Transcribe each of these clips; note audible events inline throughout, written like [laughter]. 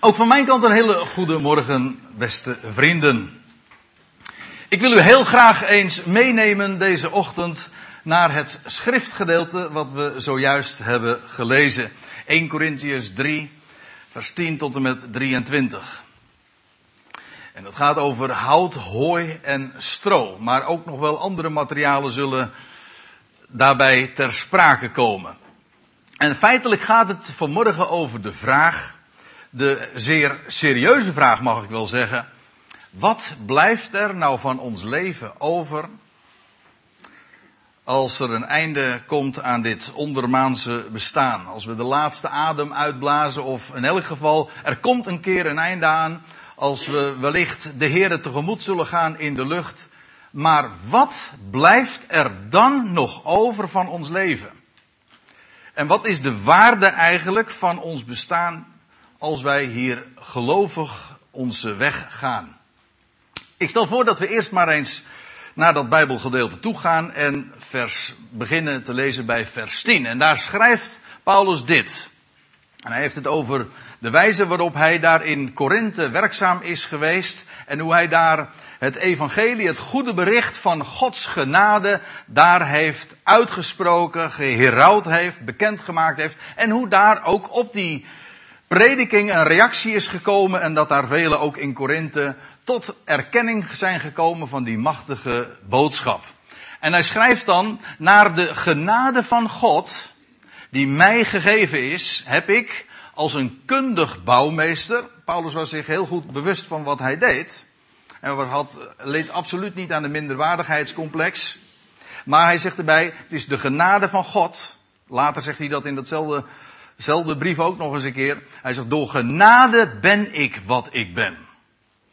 Ook van mijn kant een hele goede morgen, beste vrienden. Ik wil u heel graag eens meenemen deze ochtend naar het schriftgedeelte wat we zojuist hebben gelezen. 1 Corinthians 3, vers 10 tot en met 23. En dat gaat over hout, hooi en stro. Maar ook nog wel andere materialen zullen daarbij ter sprake komen. En feitelijk gaat het vanmorgen over de vraag de zeer serieuze vraag mag ik wel zeggen. Wat blijft er nou van ons leven over als er een einde komt aan dit ondermaanse bestaan? Als we de laatste adem uitblazen of in elk geval er komt een keer een einde aan als we wellicht de Heeren tegemoet zullen gaan in de lucht. Maar wat blijft er dan nog over van ons leven? En wat is de waarde eigenlijk van ons bestaan als wij hier gelovig onze weg gaan. Ik stel voor dat we eerst maar eens naar dat Bijbelgedeelte toe gaan en vers, beginnen te lezen bij vers 10. En daar schrijft Paulus dit. En hij heeft het over de wijze waarop hij daar in Korinthe werkzaam is geweest en hoe hij daar het evangelie, het goede bericht van Gods genade, daar heeft uitgesproken, geherouwd heeft, bekendgemaakt heeft en hoe daar ook op die prediking een reactie is gekomen en dat daar velen ook in Korinthe tot erkenning zijn gekomen van die machtige boodschap. En hij schrijft dan, naar de genade van God, die mij gegeven is, heb ik als een kundig bouwmeester, Paulus was zich heel goed bewust van wat hij deed, en had, leed absoluut niet aan de minderwaardigheidscomplex, maar hij zegt erbij, het is de genade van God, later zegt hij dat in datzelfde Zelfde brief ook nog eens een keer. Hij zegt, door genade ben ik wat ik ben.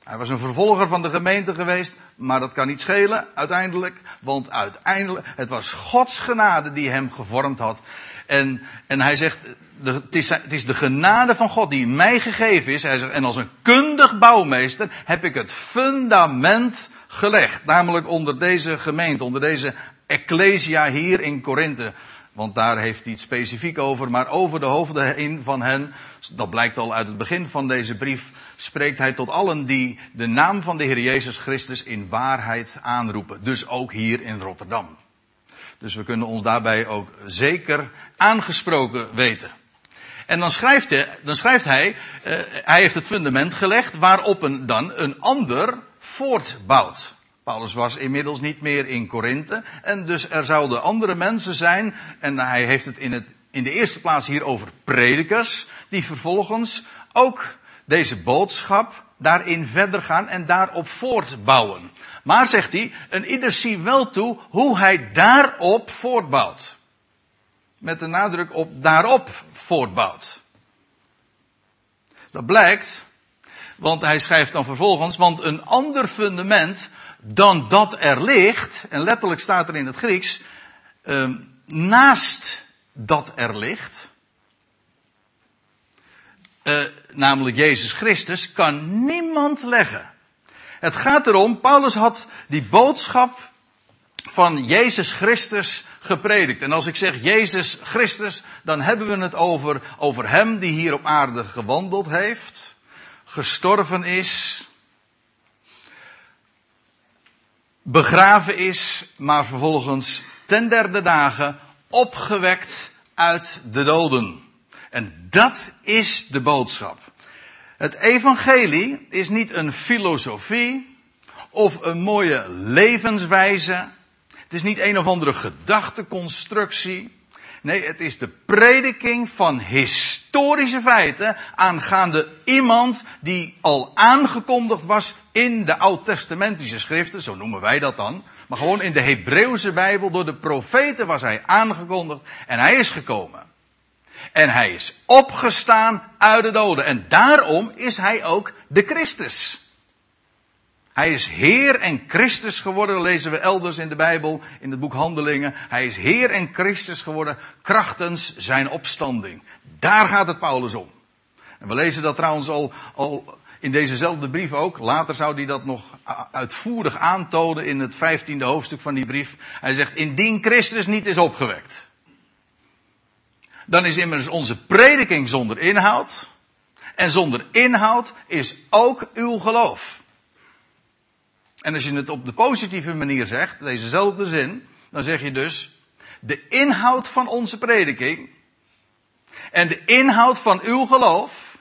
Hij was een vervolger van de gemeente geweest, maar dat kan niet schelen uiteindelijk, want uiteindelijk, het was Gods genade die hem gevormd had. En, en hij zegt, het, is, het is de genade van God die mij gegeven is. Hij zegt, en als een kundig bouwmeester heb ik het fundament gelegd. Namelijk onder deze gemeente, onder deze ecclesia hier in Korinthe. Want daar heeft hij het specifiek over. Maar over de hoofden heen van hen, dat blijkt al uit het begin van deze brief, spreekt hij tot allen die de naam van de Heer Jezus Christus in waarheid aanroepen. Dus ook hier in Rotterdam. Dus we kunnen ons daarbij ook zeker aangesproken weten. En dan schrijft hij, dan schrijft hij, uh, hij heeft het fundament gelegd waarop een, dan een ander voortbouwt. Paulus was inmiddels niet meer in Korinthe. En dus er zouden andere mensen zijn. En hij heeft het in, het in de eerste plaats hier over predikers. Die vervolgens ook deze boodschap daarin verder gaan en daarop voortbouwen. Maar zegt hij, een ieder zie wel toe hoe hij daarop voortbouwt. Met de nadruk op daarop voortbouwt. Dat blijkt, want hij schrijft dan vervolgens, want een ander fundament dan dat er ligt, en letterlijk staat er in het Grieks, uh, naast dat er ligt, uh, namelijk Jezus Christus, kan niemand leggen. Het gaat erom, Paulus had die boodschap van Jezus Christus gepredikt. En als ik zeg Jezus Christus, dan hebben we het over, over Hem die hier op aarde gewandeld heeft, gestorven is, begraven is, maar vervolgens ten derde dagen opgewekt uit de doden. En dat is de boodschap. Het evangelie is niet een filosofie of een mooie levenswijze. Het is niet een of andere gedachteconstructie. Nee, het is de prediking van historische feiten aangaande iemand die al aangekondigd was in de oud-testamentische schriften, zo noemen wij dat dan. Maar gewoon in de Hebreeuwse Bijbel, door de profeten was hij aangekondigd en hij is gekomen. En hij is opgestaan uit de doden. En daarom is hij ook de Christus. Hij is Heer en Christus geworden, lezen we elders in de Bijbel, in het boek Handelingen. Hij is Heer en Christus geworden krachtens zijn opstanding. Daar gaat het Paulus om. En we lezen dat trouwens al, al in dezezelfde brief ook. Later zou hij dat nog uitvoerig aantonen in het vijftiende hoofdstuk van die brief. Hij zegt, indien Christus niet is opgewekt. Dan is immers onze prediking zonder inhoud. En zonder inhoud is ook uw geloof. En als je het op de positieve manier zegt, dezezelfde zin, dan zeg je dus, de inhoud van onze prediking en de inhoud van uw geloof,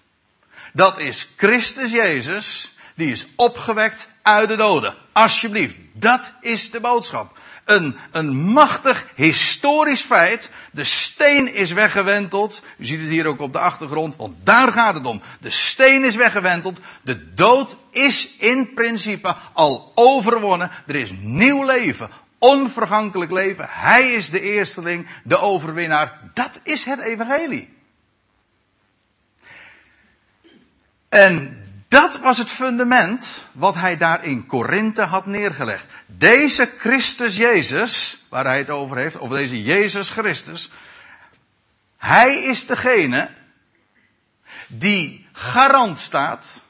dat is Christus Jezus, die is opgewekt uit de doden. Alsjeblieft, dat is de boodschap. Een, een machtig historisch feit. De steen is weggewenteld. U ziet het hier ook op de achtergrond, want daar gaat het om. De steen is weggewenteld. De dood is in principe al overwonnen. Er is nieuw leven. Onvergankelijk leven. Hij is de eersteling, de overwinnaar. Dat is het evangelie. En dat was het fundament wat hij daar in Korinthe had neergelegd. Deze Christus Jezus, waar hij het over heeft, of deze Jezus Christus, hij is degene die garant staat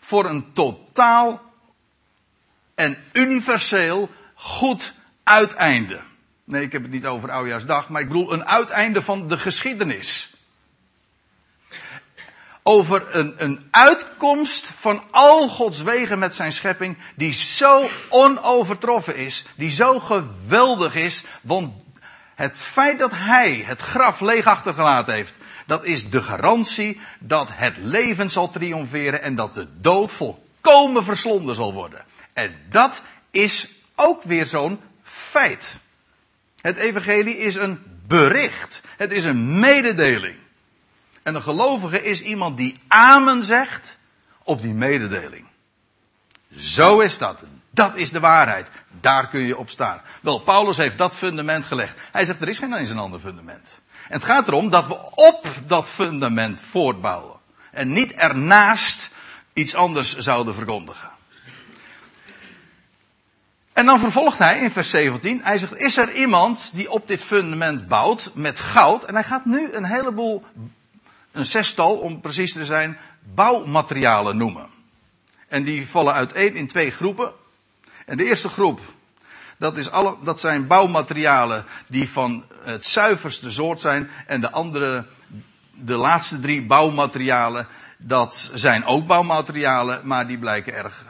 voor een totaal en universeel goed uiteinde. Nee, ik heb het niet over Oudjaarsdag, maar ik bedoel een uiteinde van de geschiedenis over een, een uitkomst van al Gods wegen met zijn schepping, die zo onovertroffen is, die zo geweldig is, want het feit dat hij het graf leeg achtergelaten heeft, dat is de garantie dat het leven zal triomferen en dat de dood volkomen verslonden zal worden. En dat is ook weer zo'n feit. Het evangelie is een bericht. Het is een mededeling. En een gelovige is iemand die amen zegt op die mededeling. Zo is dat. Dat is de waarheid. Daar kun je op staan. Wel, Paulus heeft dat fundament gelegd. Hij zegt, er is geen eens een ander fundament. En het gaat erom dat we op dat fundament voortbouwen. En niet ernaast iets anders zouden verkondigen. En dan vervolgt hij in vers 17. Hij zegt, is er iemand die op dit fundament bouwt met goud? En hij gaat nu een heleboel een zestal, om precies te zijn, bouwmaterialen noemen. En die vallen uiteen in twee groepen. En de eerste groep, dat, is alle, dat zijn bouwmaterialen die van het zuiverste soort zijn. En de andere, de laatste drie bouwmaterialen, dat zijn ook bouwmaterialen, maar die blijken erg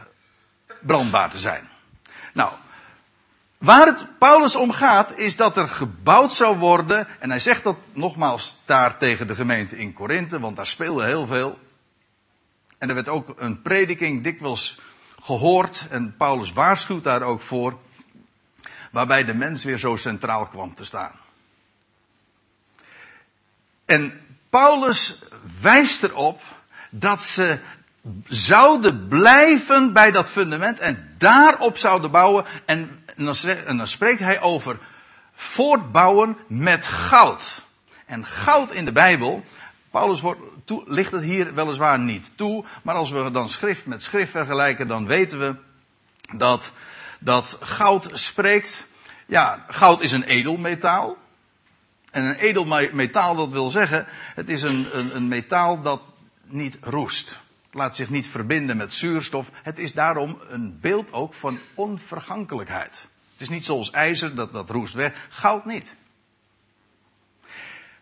brandbaar te zijn. Nou, Waar het Paulus om gaat, is dat er gebouwd zou worden, en hij zegt dat nogmaals daar tegen de gemeente in Korinthe, want daar speelde heel veel. En er werd ook een prediking dikwijls gehoord, en Paulus waarschuwt daar ook voor, waarbij de mens weer zo centraal kwam te staan. En Paulus wijst erop dat ze zouden blijven bij dat fundament en daarop zouden bouwen. En, dan, spreekt hij over voortbouwen met goud. En goud in de Bijbel, Paulus wordt, ligt het hier weliswaar niet toe, maar als we dan schrift met schrift vergelijken, dan weten we dat, dat goud spreekt. Ja, goud is een edelmetaal. En een edelmetaal, dat wil zeggen, het is een, een, een metaal dat niet roest laat zich niet verbinden met zuurstof. Het is daarom een beeld ook van onvergankelijkheid. Het is niet zoals ijzer, dat, dat roest weg. Goud niet.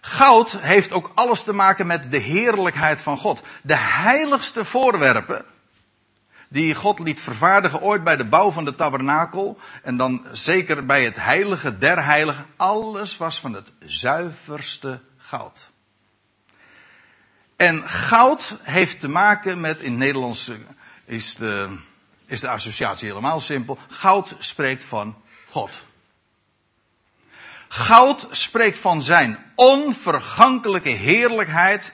Goud heeft ook alles te maken met de heerlijkheid van God. De heiligste voorwerpen die God liet vervaardigen ooit bij de bouw van de tabernakel en dan zeker bij het heilige der heiligen, alles was van het zuiverste goud. En goud heeft te maken met, in het Nederlands is de, is de associatie helemaal simpel. Goud spreekt van God. Goud spreekt van zijn onvergankelijke heerlijkheid,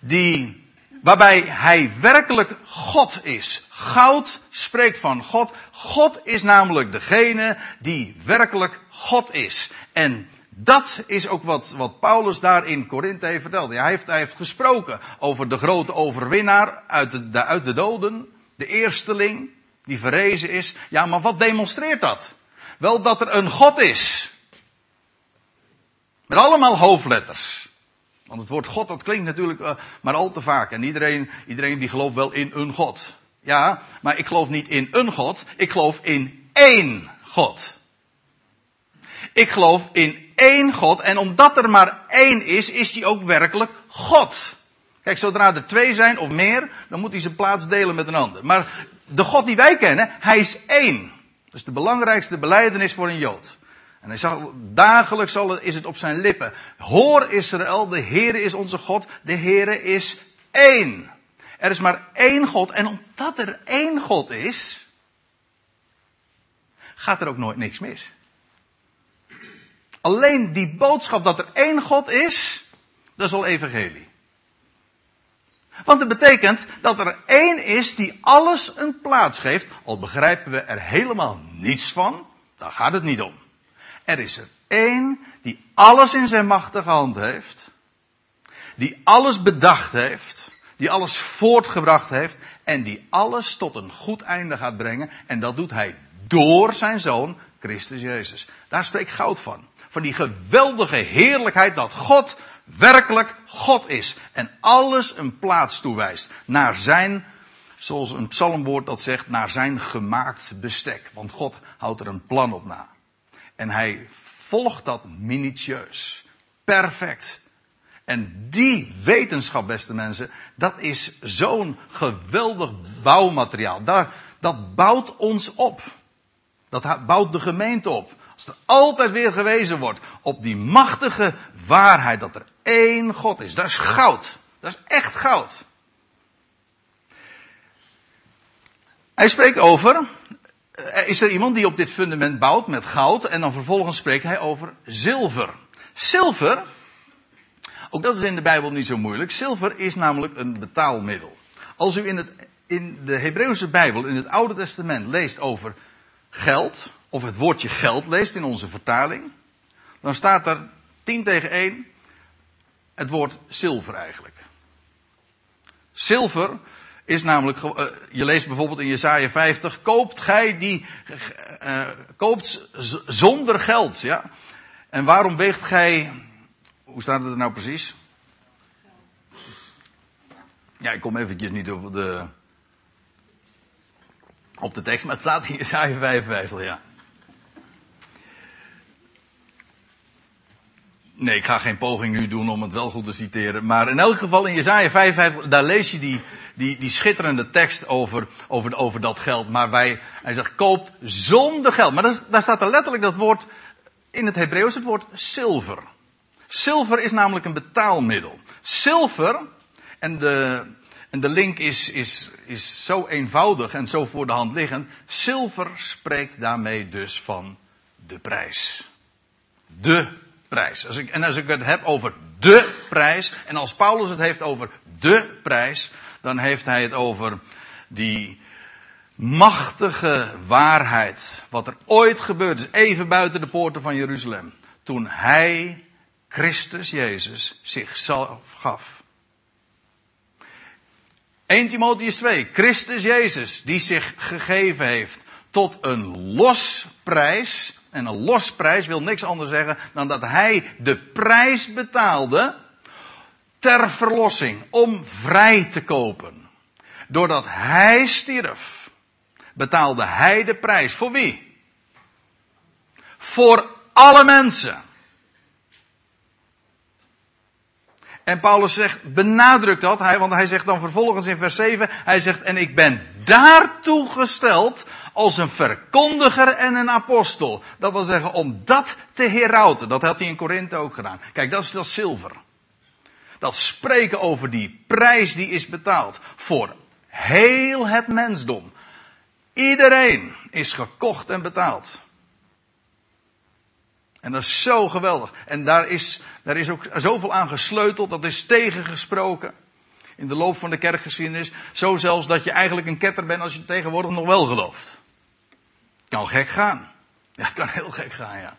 die, waarbij hij werkelijk God is. Goud spreekt van God. God is namelijk degene die werkelijk God is. En dat is ook wat, wat Paulus daar in Korinthe heeft verteld. Hij heeft, hij heeft gesproken over de grote overwinnaar uit de, uit de doden. De eersteling die verrezen is. Ja, maar wat demonstreert dat? Wel dat er een God is. Met allemaal hoofdletters. Want het woord God, dat klinkt natuurlijk uh, maar al te vaak. En iedereen, iedereen die gelooft wel in een God. Ja, maar ik geloof niet in een God. Ik geloof in één God. Ik geloof in één God. En omdat er maar één is, is die ook werkelijk God. Kijk, zodra er twee zijn of meer, dan moet hij zijn plaats delen met een ander. Maar de God die wij kennen, hij is één. Dat is de belangrijkste beleidenis voor een Jood. En hij zal, dagelijks is het op zijn lippen. Hoor Israël, de Heere is onze God, de Heere is één. Er is maar één God en omdat er één God is, gaat er ook nooit niks mis. Alleen die boodschap dat er één God is, dat is al evangelie. Want het betekent dat er één is die alles een plaats geeft, al begrijpen we er helemaal niets van, daar gaat het niet om. Er is er één die alles in zijn machtige hand heeft, die alles bedacht heeft, die alles voortgebracht heeft en die alles tot een goed einde gaat brengen. En dat doet hij door zijn zoon, Christus Jezus. Daar spreekt goud van. Van die geweldige heerlijkheid dat God werkelijk God is. En alles een plaats toewijst. Naar zijn, zoals een psalmwoord dat zegt, naar zijn gemaakt bestek. Want God houdt er een plan op na. En hij volgt dat minutieus. Perfect. En die wetenschap, beste mensen, dat is zo'n geweldig bouwmateriaal. Daar, dat bouwt ons op. Dat bouwt de gemeente op. Als er altijd weer gewezen wordt op die machtige waarheid dat er één God is. Dat is goud. Dat is echt goud. Hij spreekt over, is er iemand die op dit fundament bouwt met goud en dan vervolgens spreekt hij over zilver. Zilver, ook dat is in de Bijbel niet zo moeilijk. Zilver is namelijk een betaalmiddel. Als u in, het, in de Hebreeuwse Bijbel, in het Oude Testament, leest over geld, of het woordje geld leest in onze vertaling, dan staat er 10 tegen 1 het woord zilver eigenlijk. Zilver is namelijk, uh, je leest bijvoorbeeld in Jesaja 50, koopt gij die, uh, koopt zonder geld, ja. En waarom weegt gij, hoe staat het er nou precies? Ja, ik kom eventjes niet op de, op de tekst, maar het staat in Jesaja 55, ja. Nee, ik ga geen poging nu doen om het wel goed te citeren. Maar in elk geval in Jezaja 55, daar lees je die, die, die schitterende tekst over, over, over dat geld. Maar wij, hij zegt, koopt zonder geld. Maar daar, daar staat er letterlijk dat woord, in het Hebreeuws het woord zilver. Zilver is namelijk een betaalmiddel. Zilver, en de, en de link is, is, is zo eenvoudig en zo voor de hand liggend. Zilver spreekt daarmee dus van de prijs. De prijs. Als ik, en als ik het heb over de prijs, en als Paulus het heeft over de prijs, dan heeft hij het over die machtige waarheid. Wat er ooit gebeurd is, even buiten de poorten van Jeruzalem. Toen hij, Christus Jezus, zichzelf gaf. 1 Timotheus 2, Christus Jezus, die zich gegeven heeft tot een losprijs en een losprijs wil niks anders zeggen dan dat hij de prijs betaalde ter verlossing, om vrij te kopen. Doordat hij stierf, betaalde hij de prijs. Voor wie? Voor alle mensen. En Paulus zegt, benadrukt dat, want hij zegt dan vervolgens in vers 7, hij zegt, en ik ben daartoe gesteld als een verkondiger en een apostel. Dat wil zeggen, om dat te herauten. Dat had hij in Korinthe ook gedaan. Kijk, dat is dat zilver. Dat spreken over die prijs die is betaald. Voor heel het mensdom. Iedereen is gekocht en betaald. En dat is zo geweldig. En daar is, daar is ook zoveel aan gesleuteld, dat is tegengesproken. In de loop van de kerkgeschiedenis. Zo zelfs dat je eigenlijk een ketter bent als je tegenwoordig nog wel gelooft. Kan gek gaan. Ja, het kan heel gek gaan, ja.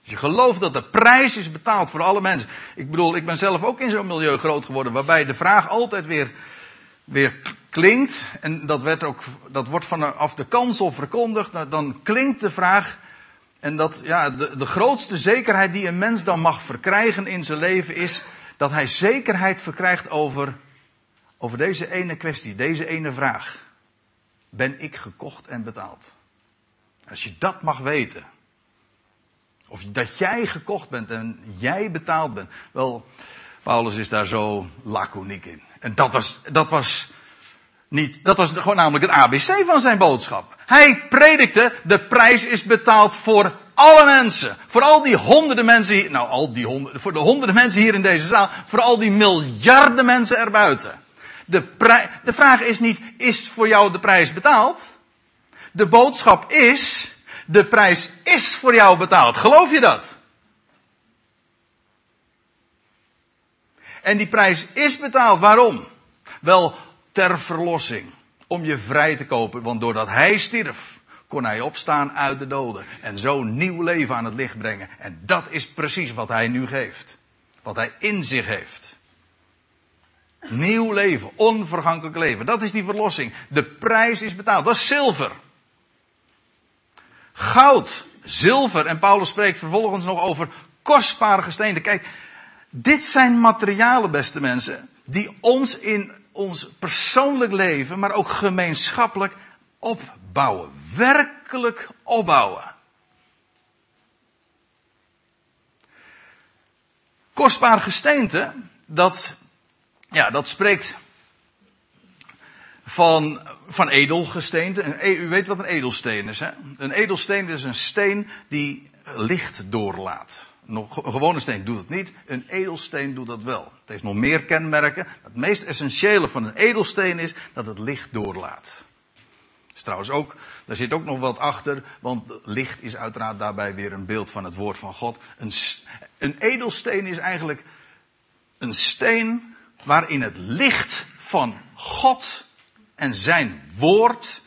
Als je gelooft dat de prijs is betaald voor alle mensen. Ik bedoel, ik ben zelf ook in zo'n milieu groot geworden waarbij de vraag altijd weer, weer klinkt. En dat, werd ook, dat wordt vanaf de kansel verkondigd. Nou, dan klinkt de vraag. En dat, ja, de, de grootste zekerheid die een mens dan mag verkrijgen in zijn leven is dat hij zekerheid verkrijgt over, over deze ene kwestie, deze ene vraag. Ben ik gekocht en betaald? Als je dat mag weten. Of dat jij gekocht bent en jij betaald bent. Wel, Paulus is daar zo laconiek in. En dat was, dat was niet, dat was gewoon namelijk het ABC van zijn boodschap. Hij predikte, de prijs is betaald voor alle mensen. Voor al die honderden mensen hier, nou al die honderden, voor de honderden mensen hier in deze zaal, voor al die miljarden mensen erbuiten. De, de vraag is niet, is voor jou de prijs betaald? De boodschap is, de prijs is voor jou betaald. Geloof je dat? En die prijs is betaald. Waarom? Wel ter verlossing. Om je vrij te kopen. Want doordat hij stierf, kon hij opstaan uit de doden. En zo nieuw leven aan het licht brengen. En dat is precies wat hij nu geeft. Wat hij in zich heeft. Nieuw leven, onvergankelijk leven. Dat is die verlossing. De prijs is betaald. Dat is zilver. Goud, zilver. En Paulus spreekt vervolgens nog over kostbare gesteenten. Kijk, dit zijn materialen, beste mensen, die ons in ons persoonlijk leven, maar ook gemeenschappelijk opbouwen. Werkelijk opbouwen. Kostbaar gesteente, dat, ja, dat spreekt van, van edelgesteente. E- u weet wat een edelsteen is, hè? Een edelsteen is een steen die licht doorlaat. Nog, een gewone steen doet het niet, een edelsteen doet dat wel. Het heeft nog meer kenmerken. Het meest essentiële van een edelsteen is dat het licht doorlaat. Is trouwens ook, daar zit ook nog wat achter, want licht is uiteraard daarbij weer een beeld van het woord van God. Een, een edelsteen is eigenlijk een steen waarin het licht van God en zijn woord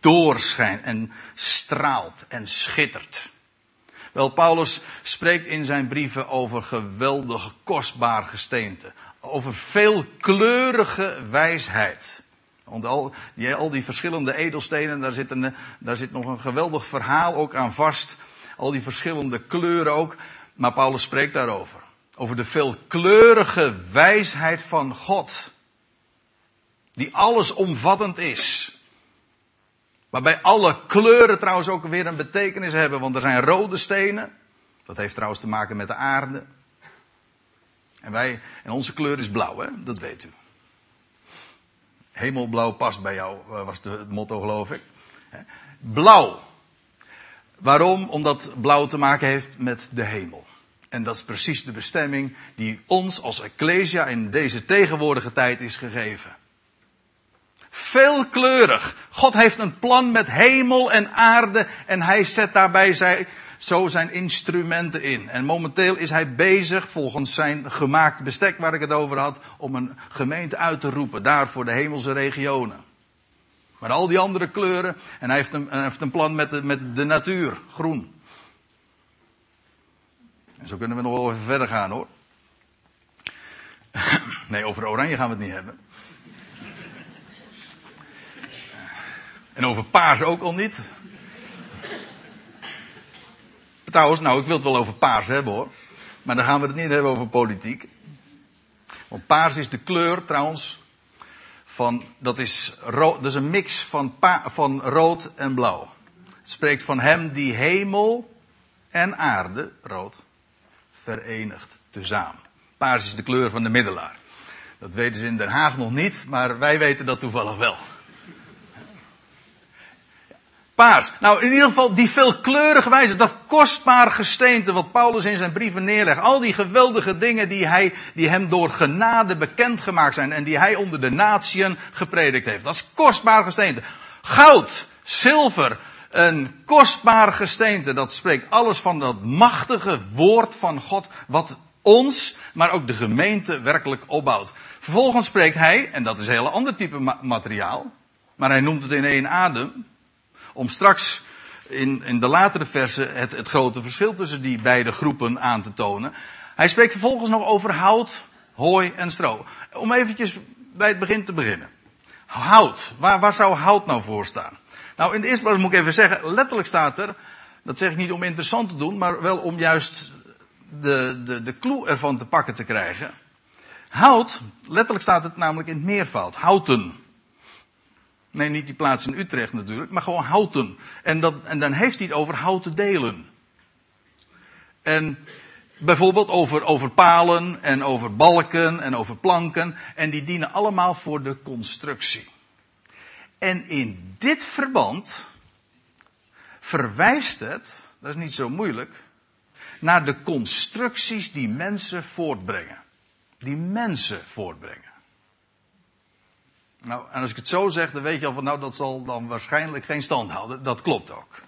doorschijnt en straalt en schittert. Wel, Paulus spreekt in zijn brieven over geweldige, kostbaar gesteente. Over veelkleurige wijsheid. Want al die, al die verschillende edelstenen, daar zit, een, daar zit nog een geweldig verhaal ook aan vast. Al die verschillende kleuren ook. Maar Paulus spreekt daarover. Over de veelkleurige wijsheid van God. Die allesomvattend is. Waarbij alle kleuren trouwens ook weer een betekenis hebben, want er zijn rode stenen. Dat heeft trouwens te maken met de aarde. En wij, en onze kleur is blauw, hè? dat weet u. Hemelblauw past bij jou, eh, was het motto geloof ik. Blauw. Waarom? Omdat blauw te maken heeft met de hemel. En dat is precies de bestemming die ons als Ecclesia in deze tegenwoordige tijd is gegeven. Veelkleurig. God heeft een plan met hemel en aarde en hij zet daarbij zijn, zo zijn instrumenten in. En momenteel is hij bezig, volgens zijn gemaakt bestek waar ik het over had, om een gemeente uit te roepen, daar voor de hemelse regionen. Maar al die andere kleuren, en hij heeft een, heeft een plan met de, met de natuur, groen. En zo kunnen we nog wel even verder gaan hoor. [coughs] Nee, over oranje gaan we het niet hebben. En over paars ook al niet. Trouwens, nou, ik wil het wel over paars hebben hoor. Maar dan gaan we het niet hebben over politiek. Want paars is de kleur trouwens van, dat is, rood, dat een mix van, van rood en blauw. Het spreekt van hem die hemel en aarde, rood, verenigt tezamen. Paars is de kleur van de middelaar. Dat weten ze in Den Haag nog niet, maar wij weten dat toevallig wel. Paars. Nou, in ieder geval die veelkleurige wijze, dat kostbaar gesteente wat Paulus in zijn brieven neerlegt. Al die geweldige dingen die, hij, die hem door genade bekendgemaakt zijn en die hij onder de natieën gepredikt heeft. Dat is kostbaar gesteente. Goud, zilver, een kostbaar gesteente. Dat spreekt alles van dat machtige woord van God wat ons, maar ook de gemeente werkelijk opbouwt. Vervolgens spreekt hij, en dat is een heel ander type materiaal, maar hij noemt het in één adem, om straks in, in de latere versen het, het grote verschil tussen die beide groepen aan te tonen. Hij spreekt vervolgens nog over hout, hooi en stro. Om eventjes bij het begin te beginnen. Hout. Waar, waar zou hout nou voor staan? Nou, in de eerste plaats moet ik even zeggen, letterlijk staat er, dat zeg ik niet om interessant te doen, maar wel om juist de, de, de clue ervan te pakken te krijgen. Hout, letterlijk staat het namelijk in het meervoud. Houten. Nee, niet die plaats in Utrecht natuurlijk, maar gewoon houten. En, dat, en dan heeft hij het over houten delen. En bijvoorbeeld over, over palen en over balken en over planken. En die dienen allemaal voor de constructie. En in dit verband verwijst het, dat is niet zo moeilijk, naar de constructies die mensen voortbrengen. Die mensen voortbrengen. Nou, en als ik het zo zeg, dan weet je al van, nou, dat zal dan waarschijnlijk geen stand houden. Dat klopt ook.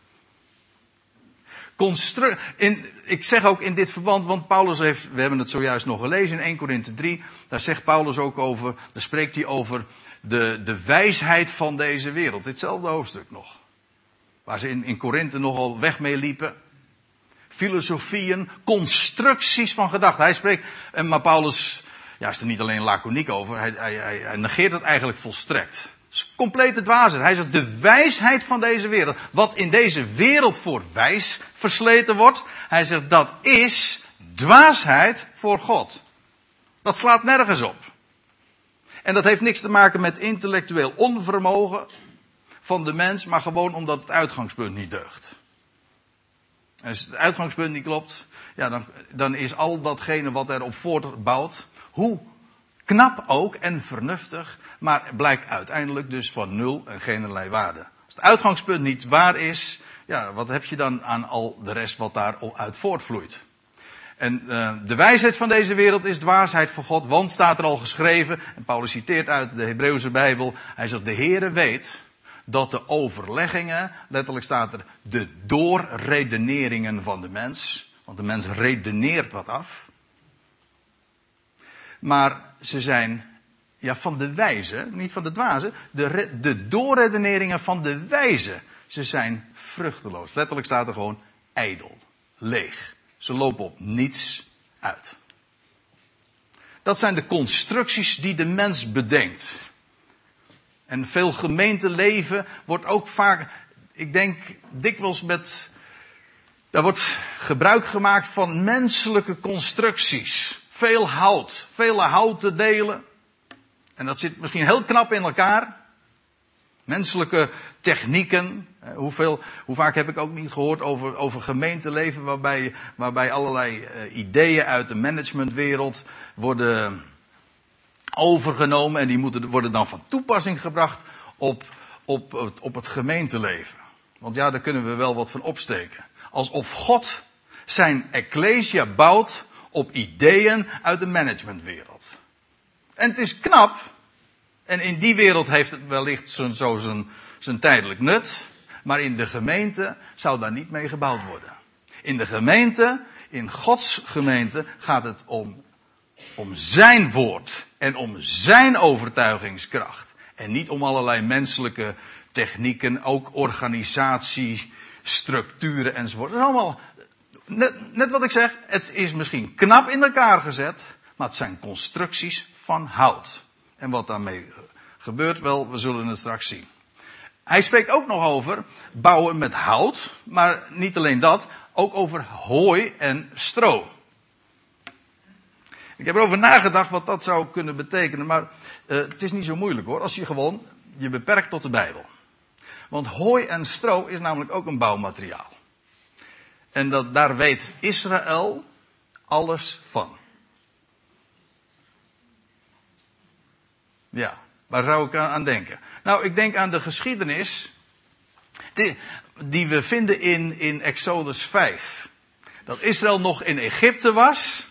Constru in, ik zeg ook in dit verband, want Paulus heeft, we hebben het zojuist nog gelezen in 1 Korinthe 3, daar zegt Paulus ook over, daar spreekt hij over de, de wijsheid van deze wereld. Ditzelfde hoofdstuk nog. Waar ze in, in Korinthe nogal weg mee liepen. Filosofieën, constructies van gedachten. Hij spreekt, maar Paulus ja, is er niet alleen laconiek over, hij, hij, hij, negeert het eigenlijk volstrekt. Het is complete dwaasheid. Hij zegt de wijsheid van deze wereld. Wat in deze wereld voor wijs versleten wordt. Hij zegt dat is dwaasheid voor God. Dat slaat nergens op. En dat heeft niks te maken met intellectueel onvermogen van de mens, maar gewoon omdat het uitgangspunt niet deugt. Als het uitgangspunt niet klopt, ja, dan, dan is al datgene wat erop voortbouwt, hoe knap ook en vernuftig, maar blijkt uiteindelijk dus van nul en geen waarde. Als het uitgangspunt niet waar is, ja, wat heb je dan aan al de rest wat daaruit voortvloeit? En uh, de wijsheid van deze wereld is dwaasheid voor God, want staat er al geschreven, en Paulus citeert uit de Hebreeuwse Bijbel, hij zegt, de Heere weet dat de overleggingen, letterlijk staat er, de doorredeneringen van de mens, want de mens redeneert wat af, maar ze zijn ja, van de wijze, niet van de dwaze, de, de doorredeneringen van de wijze. Ze zijn vruchteloos. Letterlijk staat er gewoon ijdel, leeg. Ze lopen op niets uit. Dat zijn de constructies die de mens bedenkt. En veel gemeenteleven wordt ook vaak, ik denk dikwijls met, daar wordt gebruik gemaakt van menselijke constructies. Veel hout, vele houten delen. En dat zit misschien heel knap in elkaar. Menselijke technieken. Eh, hoeveel, hoe vaak heb ik ook niet gehoord over, over gemeenteleven waarbij, waarbij allerlei uh, ideeën uit de managementwereld worden overgenomen en die moeten, worden dan van toepassing gebracht op, op, op het gemeenteleven. Want ja, daar kunnen we wel wat van opsteken. Alsof God zijn ecclesia bouwt op ideeën uit de managementwereld. En het is knap. En in die wereld heeft het wellicht zo, zijn, tijdelijk nut. Maar in de gemeente zou daar niet mee gebouwd worden. In de gemeente, in Gods gemeente, gaat het om, om zijn woord. En om zijn overtuigingskracht. En niet om allerlei menselijke technieken, ook organisatie, structuren enzovoort. Dat allemaal net, net wat ik zeg, het is misschien knap in elkaar gezet, maar het zijn constructies van hout. En wat daarmee gebeurt, wel, we zullen het straks zien. Hij spreekt ook nog over bouwen met hout, maar niet alleen dat, ook over hooi en stro. Ik heb erover nagedacht wat dat zou kunnen betekenen, maar uh, het is niet zo moeilijk hoor, als je gewoon je beperkt tot de Bijbel. Want hooi en stro is namelijk ook een bouwmateriaal. En dat, daar weet Israël alles van. Ja, waar zou ik aan denken? Nou, ik denk aan de geschiedenis die, die we vinden in, in Exodus 5. Dat Israël nog in Egypte was.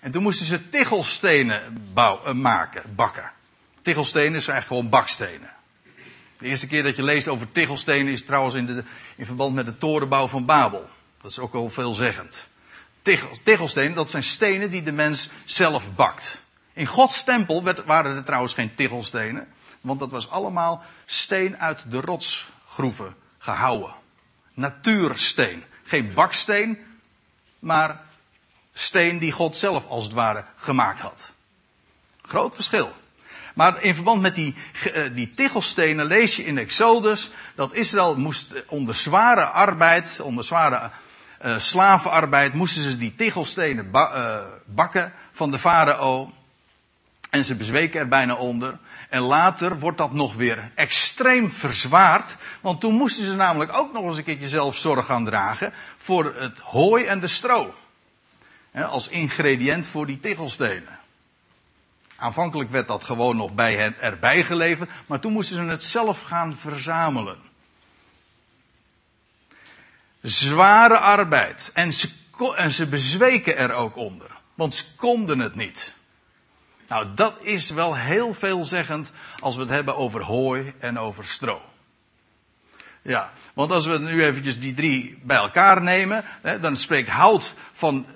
En toen moesten ze tichelstenen bouw, uh, maken, bakken. Tichelstenen zijn eigenlijk gewoon bakstenen. De eerste keer dat je leest over tichelstenen is trouwens in, de, in verband met de torenbouw van Babel. Dat is ook al veelzeggend. Tichelstenen, dat zijn stenen die de mens zelf bakt. In Gods tempel waren er trouwens geen tichelstenen, want dat was allemaal steen uit de rotsgroeven gehouwen. Natuursteen. Geen baksteen, maar steen die God zelf als het ware gemaakt had. Groot verschil. Maar in verband met die, eh, die lees je in Exodus dat Israël moest onder zware arbeid, onder zware uh, slavenarbeid moesten ze die tegelstenen uh, bakken van de farao. En ze bezweken er bijna onder. En later wordt dat nog weer extreem verzwaard. Want toen moesten ze namelijk ook nog eens een keertje zelf zorg gaan dragen voor het hooi en de stro. als ingrediënt voor die tegelstenen. Aanvankelijk werd dat gewoon nog bij hen erbij geleverd, maar toen moesten ze het zelf gaan verzamelen. Zware arbeid. En ze, en ze bezweken er ook onder. Want ze konden het niet. Nou, dat is wel heel veelzeggend als we het hebben over hooi en over stro. Ja, want als we nu eventjes die drie bij elkaar nemen, hè, dan spreekt hout van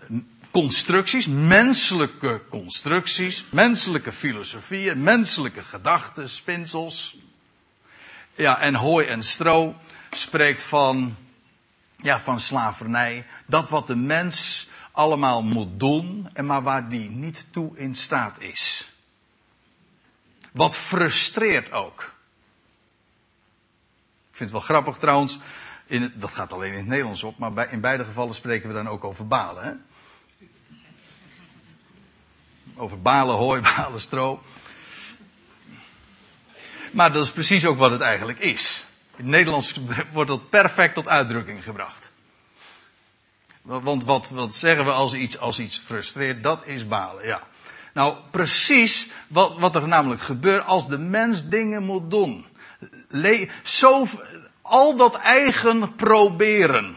constructies, menselijke constructies, menselijke filosofieën, menselijke gedachten, spinsels. Ja, en hooi en stro spreekt van, ja, van slavernij. Dat wat de mens allemaal moet doen, en maar waar die niet toe in staat is. Wat frustreert ook. Ik vind het wel grappig trouwens, in dat gaat alleen in het Nederlands op, maar in beide gevallen spreken we dan ook over balen. Hè? Over balen, hooi, balen, stro. Maar dat is precies ook wat het eigenlijk is. In het Nederlands [laughs] wordt dat perfect tot uitdrukking gebracht. Want wat, wat zeggen we als iets, als iets frustreert? Dat is balen, ja. Nou, precies wat, wat er namelijk gebeurt als de mens dingen moet doen. Zo, al dat eigen proberen.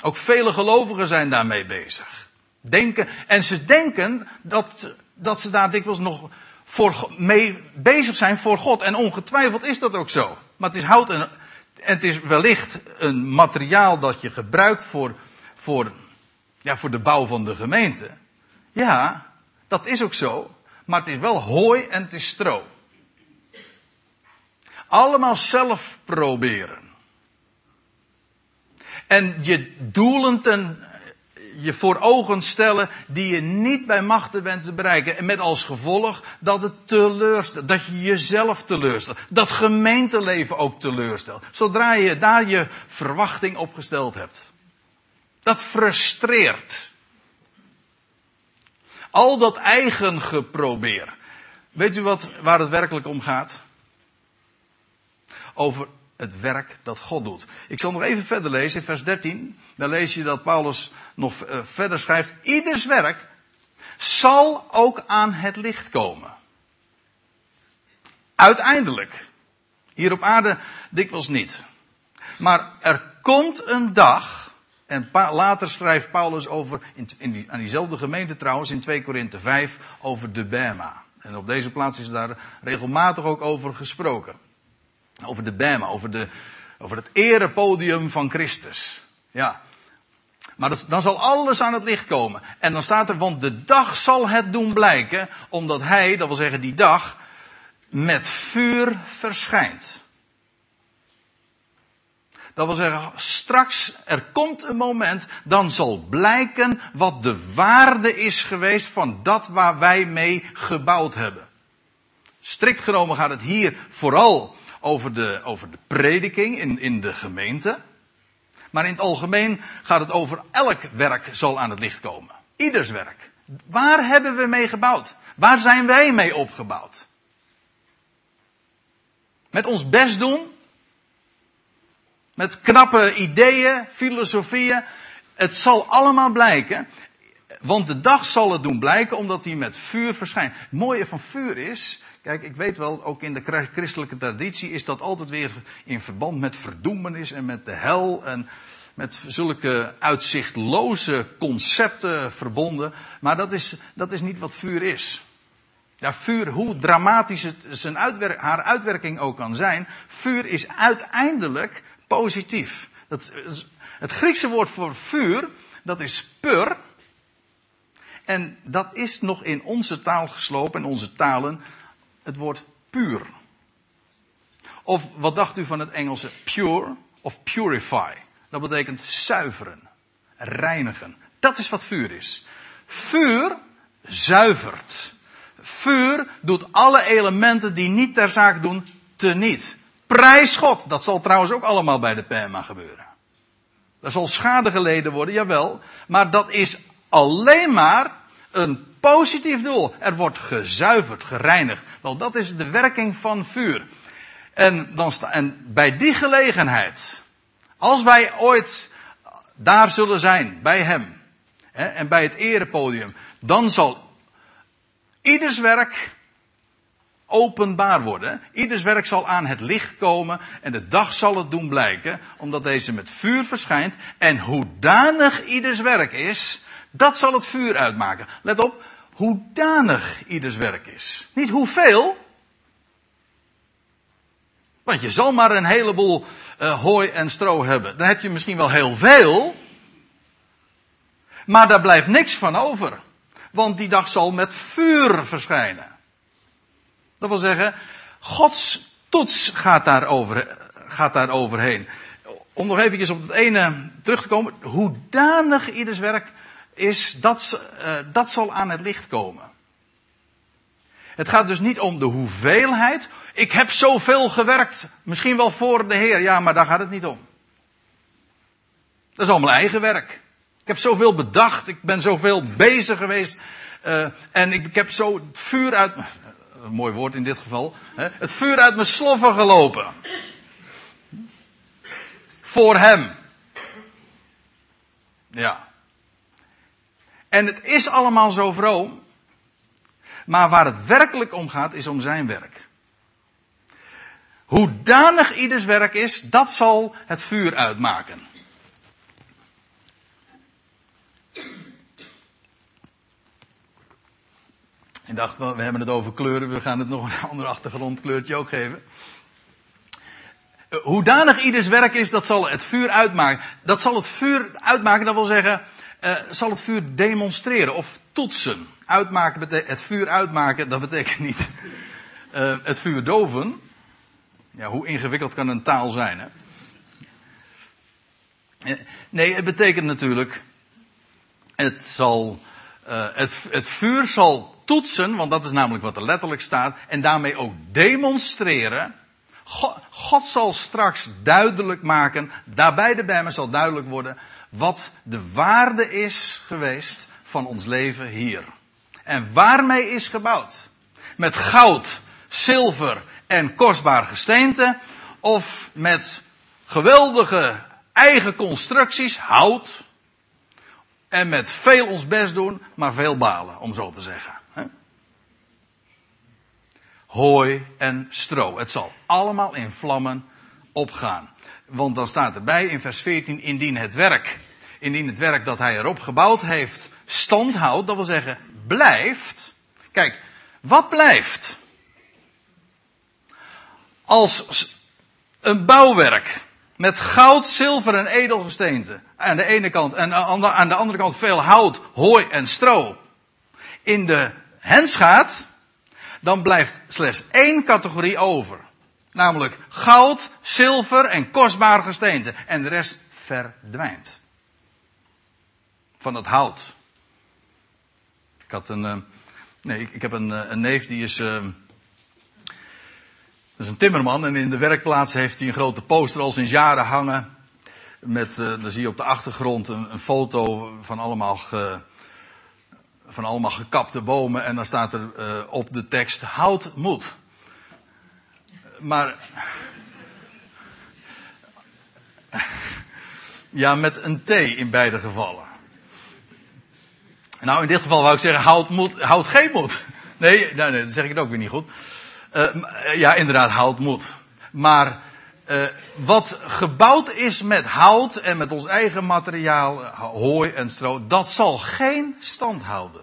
Ook vele gelovigen zijn daarmee bezig. Denken, en ze denken dat, dat ze daar dikwijls nog voor, mee bezig zijn voor God. En ongetwijfeld is dat ook zo. Maar het is hout en, het is wellicht een materiaal dat je gebruikt voor, voor, ja, voor de bouw van de gemeente. Ja, dat is ook zo. Maar het is wel hooi en het is stro. Allemaal zelf proberen. En je doelen ten, je voor ogen stellen die je niet bij machten bent te bereiken. En met als gevolg dat het teleurstelt. Dat je jezelf teleurstelt. Dat gemeenteleven ook teleurstelt. Zodra je daar je verwachting op gesteld hebt. Dat frustreert. Al dat eigen geprobeer. Weet u wat, waar het werkelijk om gaat? Over het werk dat God doet. Ik zal nog even verder lezen in vers 13. Dan lees je dat Paulus nog eh, verder schrijft. Ieders werk zal ook aan het licht komen. Uiteindelijk. Hier op aarde dikwijls niet. Maar er komt een dag. En later schrijft Paulus over, in, aan diezelfde gemeente trouwens, in 2 Korinthe 5, over de Bema. En op deze plaats is daar regelmatig ook over gesproken. Over de Bema, over, de, over het erepodium van Christus. Ja. Maar dat, dan zal alles aan het licht komen. En dan staat er, want de dag zal het doen blijken, omdat hij, dat wil zeggen die dag, met vuur verschijnt. Dat wil zeggen, straks, er komt een moment, dan zal blijken wat de waarde is geweest van dat waar wij mee gebouwd hebben. Strikt genomen gaat het hier vooral over de, over de prediking in, in de gemeente. Maar in het algemeen gaat het over elk werk zal aan het licht komen. Ieders werk. Waar hebben we mee gebouwd? Waar zijn wij mee opgebouwd? Met ons best doen? Met knappe ideeën, filosofieën? Het zal allemaal blijken. Want de dag zal het doen blijken omdat hij met vuur verschijnt. Het mooie van vuur is, Kijk, ik weet wel, ook in de christelijke traditie is dat altijd weer in verband met verdoemenis en met de hel en met zulke uitzichtloze concepten verbonden. Maar dat is, dat is niet wat vuur is. Ja, vuur, hoe dramatisch het zijn uitwerk, haar uitwerking ook kan zijn, vuur is uiteindelijk positief. Dat, het Griekse woord voor vuur, dat is pur. En dat is nog in onze taal geslopen, in onze talen, het woord puur. Of wat dacht u van het Engelse pure of purify? Dat betekent zuiveren, reinigen. Dat is wat vuur is. Vuur zuivert. Vuur doet alle elementen die niet ter zaak doen, teniet. Prijs God. Dat zal trouwens ook allemaal bij de PMA gebeuren. Er zal schade geleden worden, jawel. Maar dat is alleen maar een positief doel. Er wordt gezuiverd, gereinigd. Wel, dat is de werking van vuur. En, dan sta, en bij die gelegenheid, als wij ooit daar zullen zijn, bij Hem, en bij het erepodium, dan zal ieders werk openbaar worden. Ieders werk zal aan het licht komen en de dag zal het doen blijken, omdat deze met vuur verschijnt. En hoedanig ieders werk is, dat zal het vuur uitmaken. Let op, hoedanig ieders werk is. Niet hoeveel. Want je zal maar een heleboel uh, hooi en stro hebben. Dan heb je misschien wel heel veel. Maar daar blijft niks van over. Want die dag zal met vuur verschijnen. Dat wil zeggen, Gods toets gaat daar, over, gaat daar overheen. Om nog eventjes op het ene terug te komen. Hoedanig ieders werk is, dat, uh, dat zal aan het licht komen. Het gaat dus niet om de hoeveelheid. Ik heb zoveel gewerkt. Misschien wel voor de Heer. Ja, maar daar gaat het niet om. Dat is allemaal eigen werk. Ik heb zoveel bedacht. Ik ben zoveel bezig geweest. Uh, en ik, heb zo vuur uit een mooi woord in dit geval, hè, het vuur uit mijn sloffen gelopen. Voor hem. Ja. En het is allemaal zo vroom. Maar waar het werkelijk om gaat, is om zijn werk. Hoedanig ieders werk is, dat zal het vuur uitmaken. Ik dacht, we hebben het over kleuren, we gaan het nog een ander achtergrondkleurtje ook geven. Eh, hoedanig ieders werk is, dat zal het vuur uitmaken. Dat zal het vuur uitmaken, dat wil zeggen, uh, zal het vuur demonstreren of toetsen. Uitmaken, het vuur uitmaken, dat betekent niet uh, het vuur doven. Ja, hoe ingewikkeld kan een taal zijn, hè? Nee, het betekent natuurlijk, het zal, het, het vuur zal toetsen, want dat is namelijk wat er letterlijk staat, en daarmee ook demonstreren. God, zal straks duidelijk maken, daarbij de bij me zal duidelijk worden, wat de waarde is geweest van ons leven hier. En waarmee is gebouwd? Met goud, zilver en kostbaar gesteente, of met geweldige eigen constructies, hout, en met veel ons best doen, maar veel balen, om zo te zeggen hooi en stro. Het zal allemaal in vlammen opgaan. Want dan staat erbij in vers 14, indien het werk, indien het werk dat hij erop gebouwd heeft, stand houdt, dat wil zeggen blijft. Kijk, wat blijft? Als een bouwwerk met goud, zilver en edelgesteente aan de ene kant en aan de andere kant veel hout, hooi en stro in de hens gaat, dan blijft slechts één categorie over. Namelijk goud, zilver en kostbaar gesteente. En de rest verdwijnt. Van het hout. Ik had een, uh, nee, ik, heb een, uh, een, neef die is, uh, dat is een timmerman en in de werkplaats heeft hij een grote poster al sinds jaren hangen. Met, dan zie je op de achtergrond een, een foto van allemaal ge, van allemaal gekapte bomen en dan staat er uh, op de tekst hout moed. Maar ja, met een T in beide gevallen. Nou, in dit geval wou ik zeggen hout moed, hout geen moed. Nee, nee, nee, dan zeg ik het ook weer niet goed. Uh, ja, inderdaad, hout moed. Maar uh, wat gebouwd is met hout en met ons eigen materiaal, hooi en stro, dat zal geen stand houden.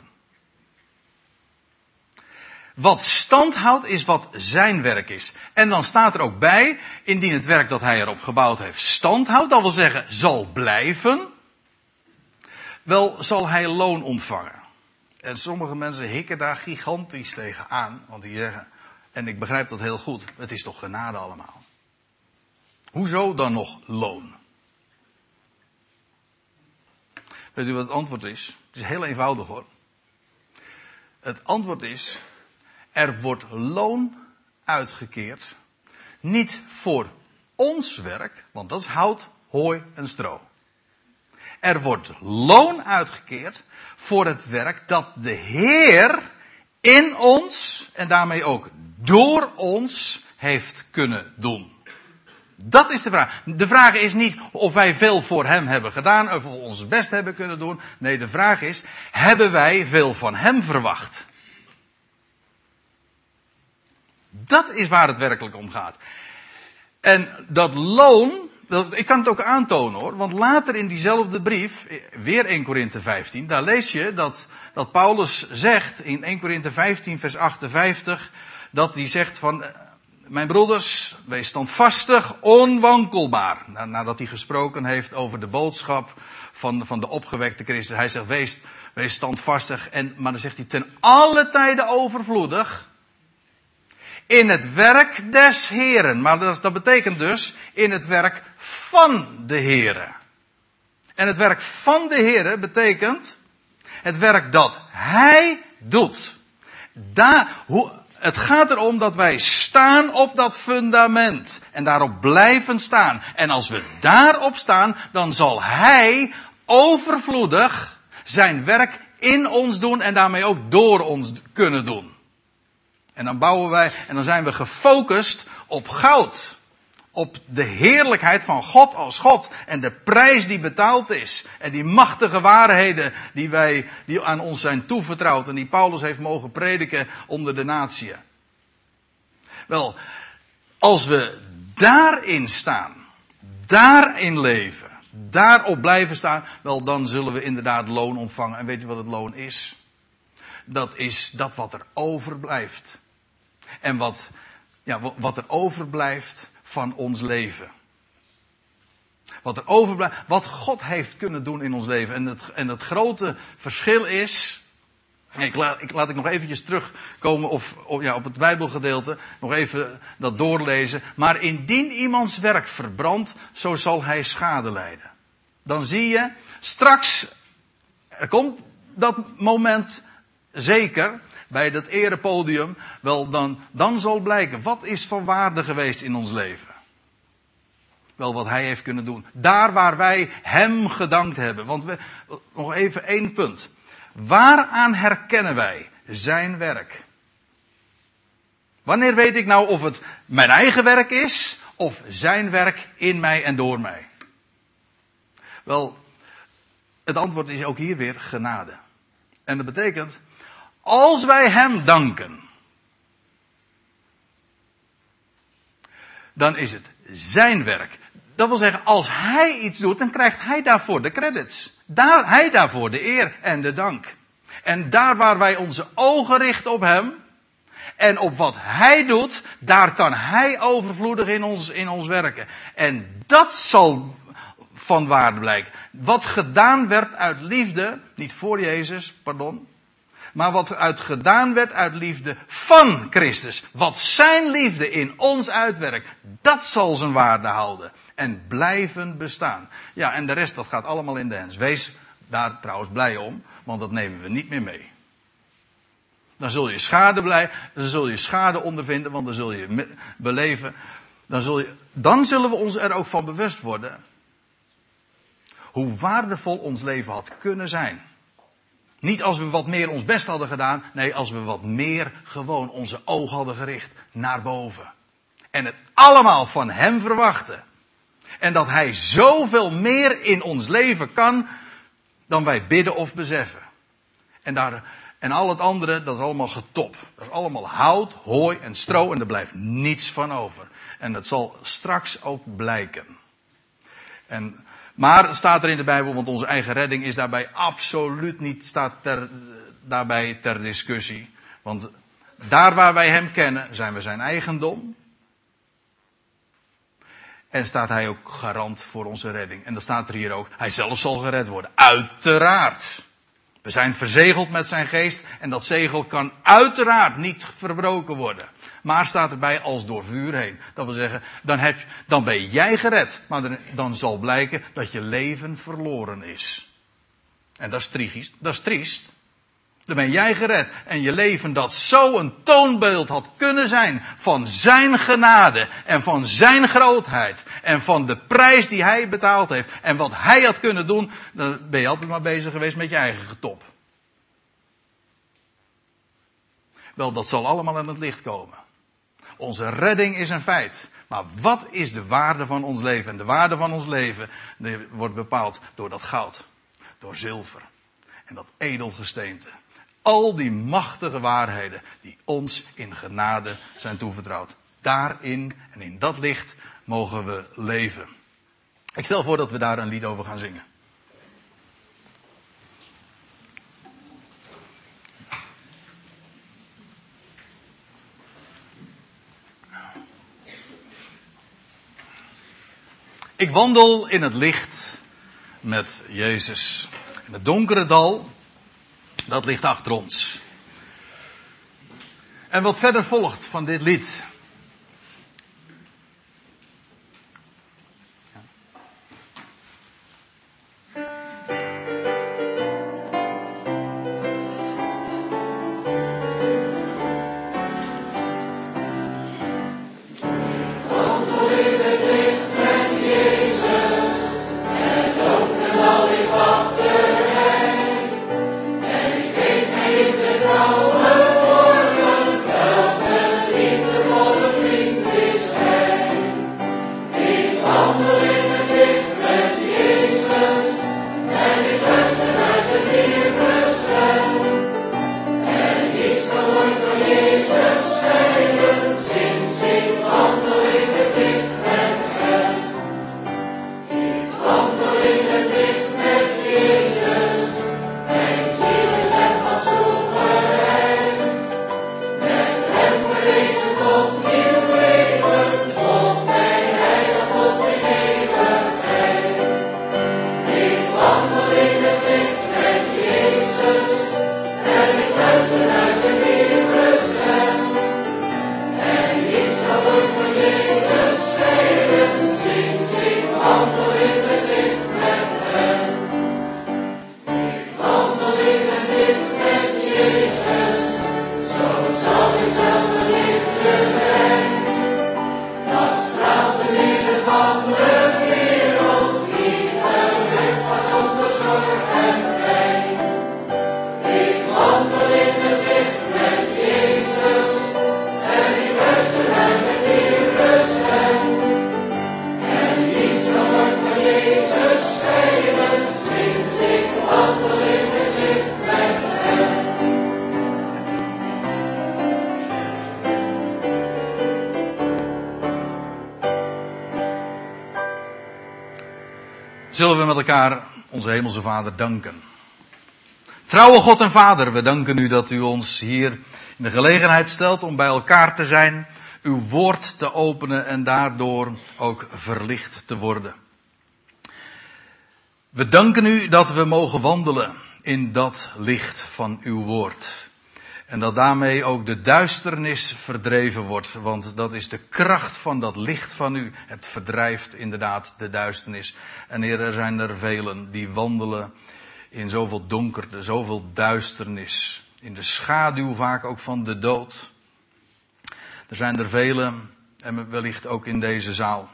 Wat stand houdt is wat zijn werk is. En dan staat er ook bij, indien het werk dat hij erop gebouwd heeft stand houdt, dat wil zeggen zal blijven, wel zal hij loon ontvangen. En sommige mensen hikken daar gigantisch tegen aan, want die zeggen, en ik begrijp dat heel goed, het is toch genade allemaal. Hoezo dan nog loon? Weet u wat het antwoord is? Het is heel eenvoudig hoor. Het antwoord is, er wordt loon uitgekeerd. Niet voor ons werk, want dat is hout, hooi en stro. Er wordt loon uitgekeerd voor het werk dat de Heer in ons en daarmee ook door ons heeft kunnen doen. Dat is de vraag. De vraag is niet of wij veel voor hem hebben gedaan, of we ons best hebben kunnen doen. Nee, de vraag is, hebben wij veel van hem verwacht? Dat is waar het werkelijk om gaat. En dat loon, ik kan het ook aantonen hoor, want later in diezelfde brief, weer 1 Korinthe 15, daar lees je dat, dat Paulus zegt in 1 Korinthe 15 vers 58, dat hij zegt van, mijn broeders, wees standvastig, onwankelbaar. Nadat hij gesproken heeft over de boodschap van, van de opgewekte Christus. Hij zegt, wees, standvastig. En, maar dan zegt hij, ten alle tijden overvloedig. In het werk des Heren. Maar dat, dat betekent dus in het werk van de Heren. En het werk van de Heren betekent het werk dat Hij doet. Daar, hoe, het gaat erom dat wij staan op dat fundament. En daarop blijven staan. En als we daarop staan, dan zal Hij overvloedig zijn werk in ons doen en daarmee ook door ons kunnen doen. En dan bouwen wij, en dan zijn we gefocust op goud. Op de heerlijkheid van God als God. En de prijs die betaald is. En die machtige waarheden die wij, die aan ons zijn toevertrouwd. En die Paulus heeft mogen prediken onder de natieën. Wel, als we daarin staan. Daarin leven. Daarop blijven staan. Wel, dan zullen we inderdaad loon ontvangen. En weet je wat het loon is? Dat is dat wat er overblijft. En wat, ja, wat er overblijft van ons leven. Wat er overblijft, wat God heeft kunnen doen in ons leven. En het, en het grote verschil is. Ik laat, ik laat ik nog eventjes terugkomen of, ja, op het Bijbelgedeelte. Nog even dat doorlezen. Maar indien iemands werk verbrandt, zo zal hij schade lijden. Dan zie je, straks, er komt dat moment zeker bij dat erepodium, wel dan, dan zal blijken wat is van waarde geweest in ons leven. Wel wat hij heeft kunnen doen. Daar waar wij hem gedankt hebben. Want we, nog even één punt. Waaraan herkennen wij zijn werk? Wanneer weet ik nou of het mijn eigen werk is of zijn werk in mij en door mij? Wel, het antwoord is ook hier weer genade. En dat betekent als wij Hem danken, dan is het Zijn werk. Dat wil zeggen, als Hij iets doet, dan krijgt Hij daarvoor de credits. Daar, hij daarvoor de eer en de dank. En daar waar wij onze ogen richten op Hem, en op wat Hij doet, daar kan Hij overvloedig in ons, in ons werken. En dat zal van waarde blijken. Wat gedaan werd uit liefde, niet voor Jezus, pardon, maar wat uit gedaan werd uit liefde van Christus. Wat zijn liefde in ons uitwerkt, dat zal zijn waarde houden. En blijven bestaan. Ja, en de rest, dat gaat allemaal in de hens. Wees daar trouwens blij om, want dat nemen we niet meer mee. Dan zul je schade blij, dan zul je schade ondervinden, want dan zul je beleven. Dan, zul je, dan zullen we ons er ook van bewust worden. Hoe waardevol ons leven had kunnen zijn. Niet als we wat meer ons best hadden gedaan. Nee, als we wat meer gewoon onze ogen hadden gericht naar boven. En het allemaal van Hem verwachten. En dat Hij zoveel meer in ons leven kan dan wij bidden of beseffen. En, daar, en al het andere, dat is allemaal getop. Dat is allemaal hout, hooi en stro en er blijft niets van over. En dat zal straks ook blijken. En maar staat er in de Bijbel, want onze eigen redding is daarbij absoluut niet staat ter, daarbij ter discussie. Want daar waar wij Hem kennen, zijn we zijn eigendom. En staat Hij ook garant voor onze redding. En dan staat er hier ook, Hij zelf zal gered worden. Uiteraard. We zijn verzegeld met zijn geest en dat zegel kan uiteraard niet verbroken worden. Maar staat erbij als door vuur heen. Dat wil zeggen, dan, heb, dan ben jij gered. Maar dan, zal blijken dat je leven verloren is. En dat is triest. Dat is triest. Dan ben jij gered. En je leven dat zo een toonbeeld had kunnen zijn van zijn genade en van zijn grootheid en van de prijs die hij betaald heeft en wat hij had kunnen doen, dan ben je altijd maar bezig geweest met je eigen getop. Wel, dat zal allemaal aan het licht komen. Onze redding is een feit. Maar wat is de waarde van ons leven? En de waarde van ons leven wordt bepaald door dat goud, door zilver en dat edelgesteente. Al die machtige waarheden die ons in genade zijn toevertrouwd. Daarin en in dat licht mogen we leven. Ik stel voor dat we daar een lied over gaan zingen. Ik wandel in het licht met Jezus. In het donkere dal, dat ligt achter ons. En wat verder volgt van dit lied, zullen we met elkaar onze hemelse Vader danken. Trouwe God en Vader, we danken u dat u ons hier in de gelegenheid stelt om bij elkaar te zijn, uw woord te openen en daardoor ook verlicht te worden. We danken u dat we mogen wandelen in dat licht van uw woord. En dat daarmee ook de duisternis verdreven wordt. Want dat is de kracht van dat licht van u. Het verdrijft inderdaad de duisternis. En Heer, er zijn er velen die wandelen in zoveel donkerte, zoveel duisternis. In de schaduw vaak ook van de dood. Er zijn er velen, en wellicht ook in deze zaal,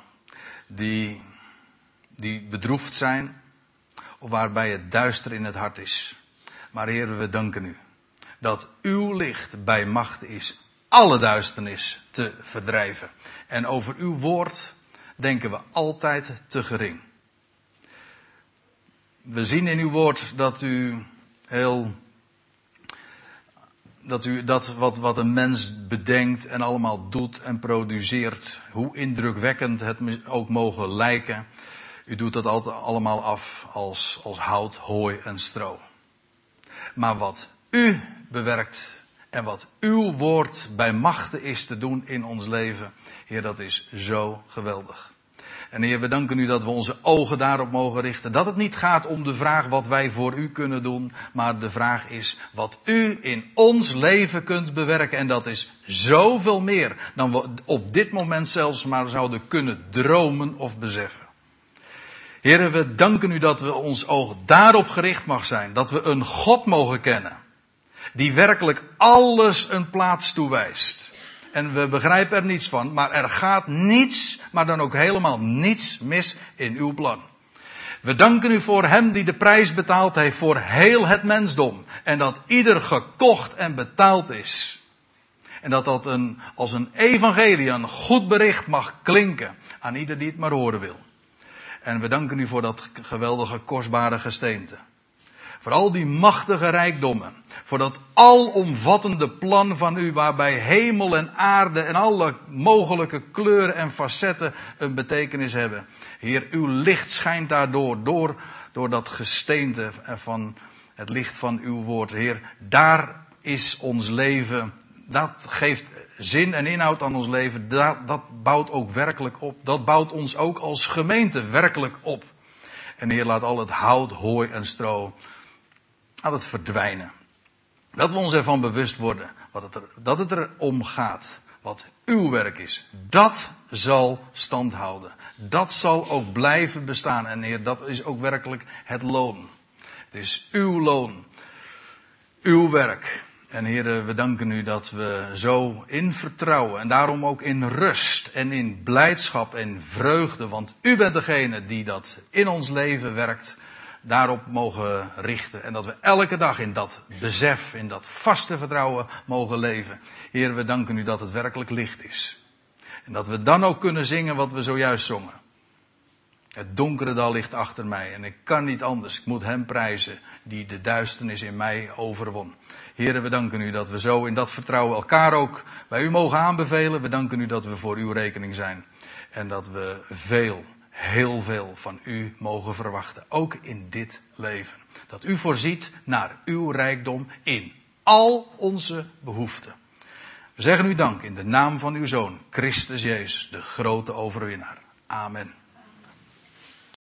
die, die bedroefd zijn. Of waarbij het duister in het hart is. Maar Heer, we danken u dat uw licht bij macht is alle duisternis te verdrijven. En over uw woord denken we altijd te gering. We zien in uw woord dat u heel dat u dat wat, wat een mens bedenkt en allemaal doet en produceert, hoe indrukwekkend het ook mogen lijken, u doet dat altijd allemaal af als, als hout, hooi en stro. Maar wat u bewerkt en wat uw woord bij machten is te doen in ons leven. Heer, dat is zo geweldig. En Heer, we danken u dat we onze ogen daarop mogen richten. Dat het niet gaat om de vraag wat wij voor u kunnen doen, maar de vraag is wat u in ons leven kunt bewerken. En dat is zoveel meer dan we op dit moment zelfs maar zouden kunnen dromen of beseffen. Heren, we danken u dat we ons oog daarop gericht mag zijn. Dat we een God mogen kennen die werkelijk alles een plaats toewijst. En we begrijpen er niets van, maar er gaat niets, maar dan ook helemaal niets mis in uw plan. We danken u voor hem die de prijs betaald heeft voor heel het mensdom. En dat ieder gekocht en betaald is. En dat dat een, als een evangelie, een goed bericht mag klinken aan ieder die het maar horen wil. En we danken u voor dat geweldige, kostbare gesteente. Voor al die machtige rijkdommen. Voor dat alomvattende plan van u waarbij hemel en aarde en alle mogelijke kleuren en facetten een betekenis hebben. Heer, uw licht schijnt daardoor, door, door dat gesteente van het licht van uw woord. Heer, daar is ons leven, dat geeft zin en inhoud aan ons leven. Dat, dat bouwt ook werkelijk op. Dat bouwt ons ook als gemeente werkelijk op. En Heer, laat al het hout, hooi en stro aan het verdwijnen. Dat we ons ervan bewust worden wat het er, dat het er om gaat. Wat uw werk is. Dat zal stand houden. Dat zal ook blijven bestaan. En Heer, dat is ook werkelijk het loon. Het is uw loon. Uw werk. En Heer, we danken u dat we zo in vertrouwen en daarom ook in rust en in blijdschap en vreugde, want u bent degene die dat in ons leven werkt, daarop mogen richten. En dat we elke dag in dat besef, in dat vaste vertrouwen mogen leven. Heer, we danken u dat het werkelijk licht is. En dat we dan ook kunnen zingen wat we zojuist zongen. Het donkere dal ligt achter mij en ik kan niet anders. Ik moet hem prijzen die de duisternis in mij overwon. Heren, we danken u dat we zo in dat vertrouwen elkaar ook bij u mogen aanbevelen. We danken u dat we voor uw rekening zijn. En dat we veel heel veel van u mogen verwachten. Ook in dit leven. Dat u voorziet naar uw rijkdom in al onze behoeften. We zeggen u dank in de naam van uw Zoon, Christus Jezus, de grote overwinnaar. Amen.